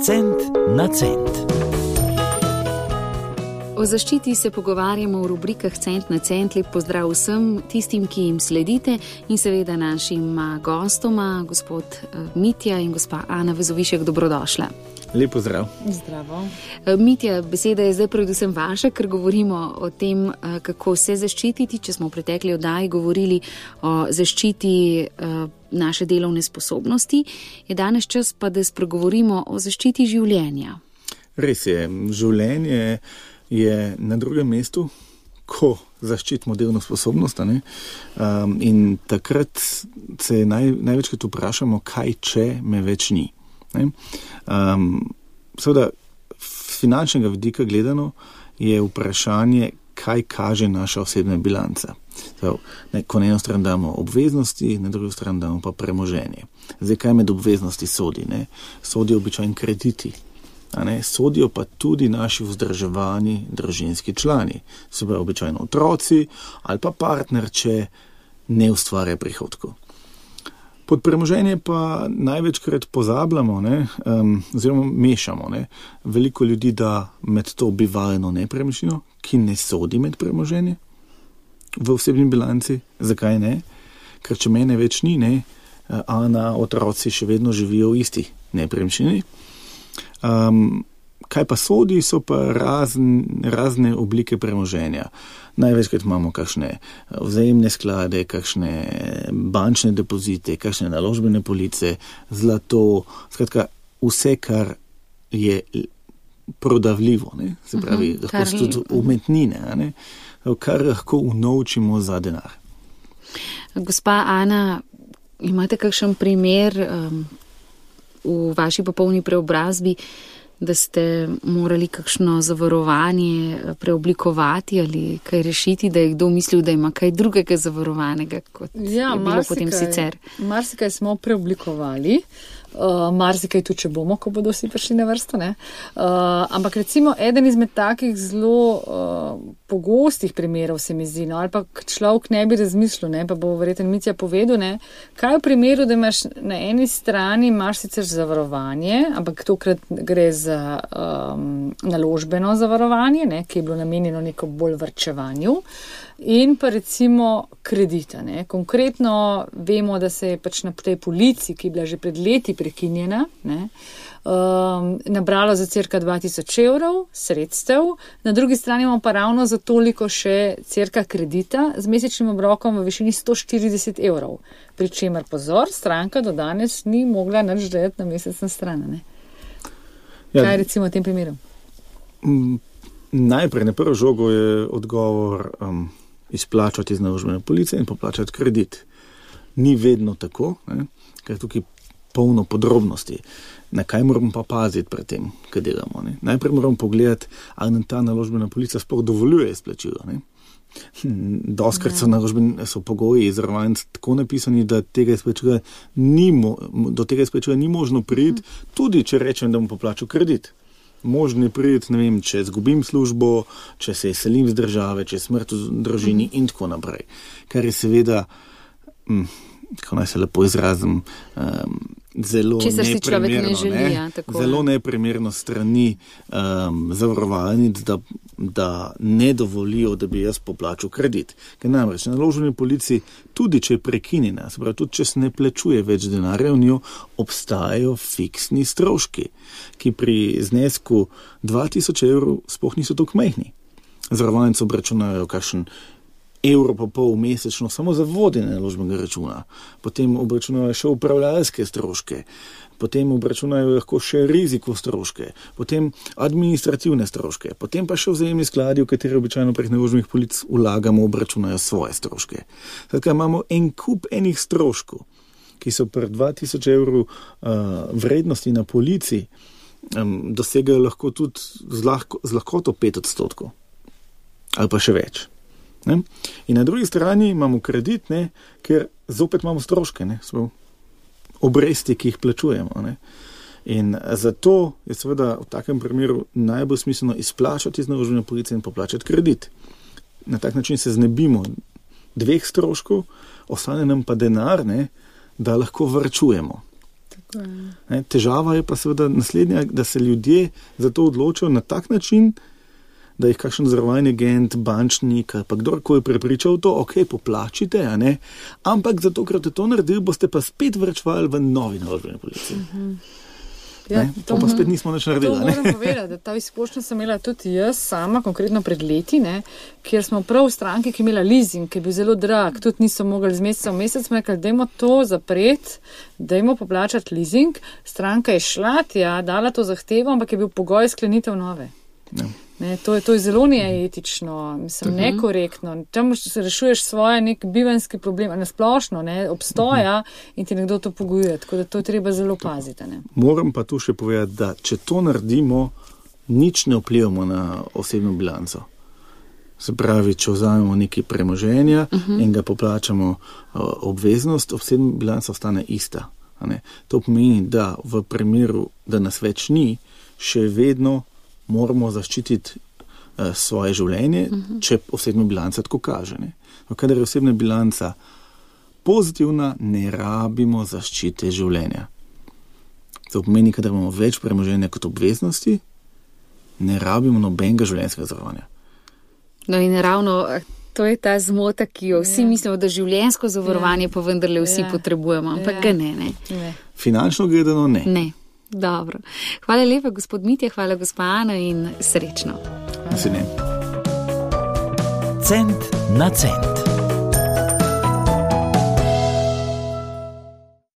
Cent na cent. O zaščiti se pogovarjamo v rubrikah Cent na cent. Lep pozdrav vsem tistim, ki jim sledite in seveda našim gostoma, gospod eh, Mitja in gospa Ana Vezovišek, dobrodošla. Lep pozdrav. Zdravo. Eh, Mitja, beseda je zdaj predvsem vaša, ker govorimo o tem, eh, kako se zaščititi. Če smo v pretekli oddaji govorili o zaščiti naše delovne sposobnosti, je danes čas pa, da spregovorimo o zaščiti življenja. Res je, življenje je na drugem mestu, ko zaščitimo delovno sposobnost. Um, in takrat se naj, največkrat vprašamo, kaj če me več ni. Um, Seveda, z finančnega vidika gledano je vprašanje, kaj kaže naša osebna bilanca. Prav, ne, ko na eno stran damo obveznosti, na drugo stran damo pa premoženje. Zdaj, kaj med obveznosti sodi? Ne? Sodijo običajni krediti, sodijo pa tudi naši vzdrževani družinski člani, se pravi običajno otroci ali pa partner, če ne ustvarja prihodkov. Pod premoženje pa največkrat pozabljamo, ne, um, oziroma mešamo. Ne. Veliko ljudi da med to bivalno nepremičnino, ki ne sodi med premoženje v osebni bilanci. Zakaj ne? Ker če mene več ni, ne, a na otroci še vedno živijo v isti nepremičnini. Um, kaj pa sodi, so pa razn, razne oblike premoženja. Največkrat imamo kakšne eh, vzajemne sklade, kakšne bančne depozite, kakšne naložbene police, zlato, skratka vse, kar je prodavljivo, ne? se mhm, pravi, uh -huh, lahko so tudi umetnine, kar lahko unovčimo za denar. Gospa Ana, imate kakšen primer? Um, v vaši popolni preobrazbi, da ste morali kakšno zavarovanje eh, preoblikovati ali kaj rešiti, da je kdo mislil, da ima kaj drugega zavarovanega kot ja, je bilo potem sicer. Marsikaj smo preoblikovali. Uh, Marsikaj tudi, če bomo, ko bodo vsi prišli na vrsto. Uh, ampak recimo eden izmed takih zelo uh, pogostih primerov se mi zdi, no, ali pa človek ne bi razmislil, ne, pa bo verjetno Micija povedal, ne, kaj v primeru, da imaš na eni strani imaš sicer zavarovanje, ampak tokrat gre za um, naložbeno zavarovanje, ne, ki je bilo namenjeno neko bolj vrčevanju. Uh, in pa recimo kredita. Ne. Konkretno vemo, da se je pač na tej polici, ki je bila že pred leti prekinjena, ne, um, nabralo za crka 2000 evrov sredstev, na drugi strani imamo pa ravno za toliko še crka kredita z mesečnim obrokom v višini 140 evrov. Pričemer pozor, stranka do danes ni mogla nič delati na mesec na stran. Ja, Kaj recimo v tem primeru? Najprej na prvo žogo je odgovor. Um, izplačati iz naložbene police in poplačati kredit. Ni vedno tako, ne? ker je tukaj polno podrobnosti. Na kaj moramo pa paziti pri tem, kaj delamo? Ne? Najprej moramo pogledati, ali nam ta naložbena polica sploh dovoljuje izplačilo. Doskrat so, ja. so pogoji izravnani tako napisani, da tega ni, do tega izplačila ni možno priti, mhm. tudi če rečem, da bom poplačal kredit možni priti, ne vem, če izgubim službo, če se izselim z države, če smrt v družini in tako naprej. Kar je seveda, hm, kako naj se lepo izrazim, um, zelo neprimerno, ne želi, ja, zelo neprimerno strani um, zavarovalnic, da, da ne dovolijo, da bi jaz poplačal kredit. Ker namreč na naložbeni polici, tudi če je prekinjena, se pravi, tudi če se ne plačuje več denarja v njo, obstajajo fiksni stroški, ki pri znesku 2000 evrov spoh niso tako mehni. Zavarovalnice obračunajo kakšen evro pa pol mesečno samo za vodenje naložbenega računa, potem obračunajo še upravljalske stroške, potem obračunajo lahko še riziko stroške, potem administrativne stroške, potem pa še vzajemni skladi, v katere običajno prek naložbenih polic vlagamo, obračunajo svoje stroške. Zdaj imamo en kup enih stroškov, ki so pri 2000 evrov uh, vrednosti na polici, um, dosegajo lahko tudi z, lahko, z lahkoto 5 odstotkov ali pa še več. Ne? In na drugi strani imamo kredit, ne? ker zopet imamo stroške, ne? obresti, ki jih plačujemo. Ne? In zato je seveda v takem primeru najbolj smiselno izplačati iz naložbene policije in poplačati kredit. Na tak način se znebimo dveh stroškov, ostane nam pa denar, ne? da lahko vrčujemo. Ne, težava je pa seveda naslednja, da se ljudje za to odločajo na tak način, da jih kakšen zavarovalni agent, bančnik ali kdorkoli prepričal to, ok, poplačite. Ampak zato, ker ste to naredili, boste pa spet vrčvali v novi naložbeni policiji. Ja, Ne, to pa spet nismo To naredili. moram povedati, da ta izkušnja sem imela tudi jaz sama, konkretno pred leti, ne, kjer smo prav v stranki, ki je imela leasing, ki je bil zelo drag, tudi niso mogli z meseca v mesec, smo rekli, dajmo to zapreti, dajmo poplačati leasing. Stranka je šla, tja, dala to zahtevo, ampak je bil pogoj sklenitev nove. Ja. Ne, to, je, to je zelo neetično, mislim, nekorektno. Tam se rešuješ svoje nek bivanski problem, na splošno, ne, obstoja in ti nekdo to pogojuje, tako da to je treba zelo paziti. Ne. Moram pa tu še povedati, da če to naredimo, nič ne vplivamo na osebno bilanco. Se pravi, če vzamemo nekaj premoženja uh -huh. in ga poplačamo uh, obveznost, osebna bilanca ostane ista. To pomeni, da v primeru, da nas več ni, še vedno moramo zaščititi uh, svoje življenje, uh -huh. če osebna bilanca tako kaže. ne. No, Kadar je osebna bilanca pozitivna, ne rabimo zaščite življenja. To pomeni, da imamo več premoženja kot obveznosti, ne rabimo nobenega življenjskega zavarovanja. No in ravno eh, to je ta zmota, ki jo vsi Ja. mislimo, da življensko zavarovanje pa vendarle vsi Ja. potrebujemo, ampak Ja. ga ne, ne. Ne. Finančno gledano ne. Ne. Dobro. Hvala lepa, gospod Mitja, hvala gospa Ana in srečno. Ne. Cent na cent.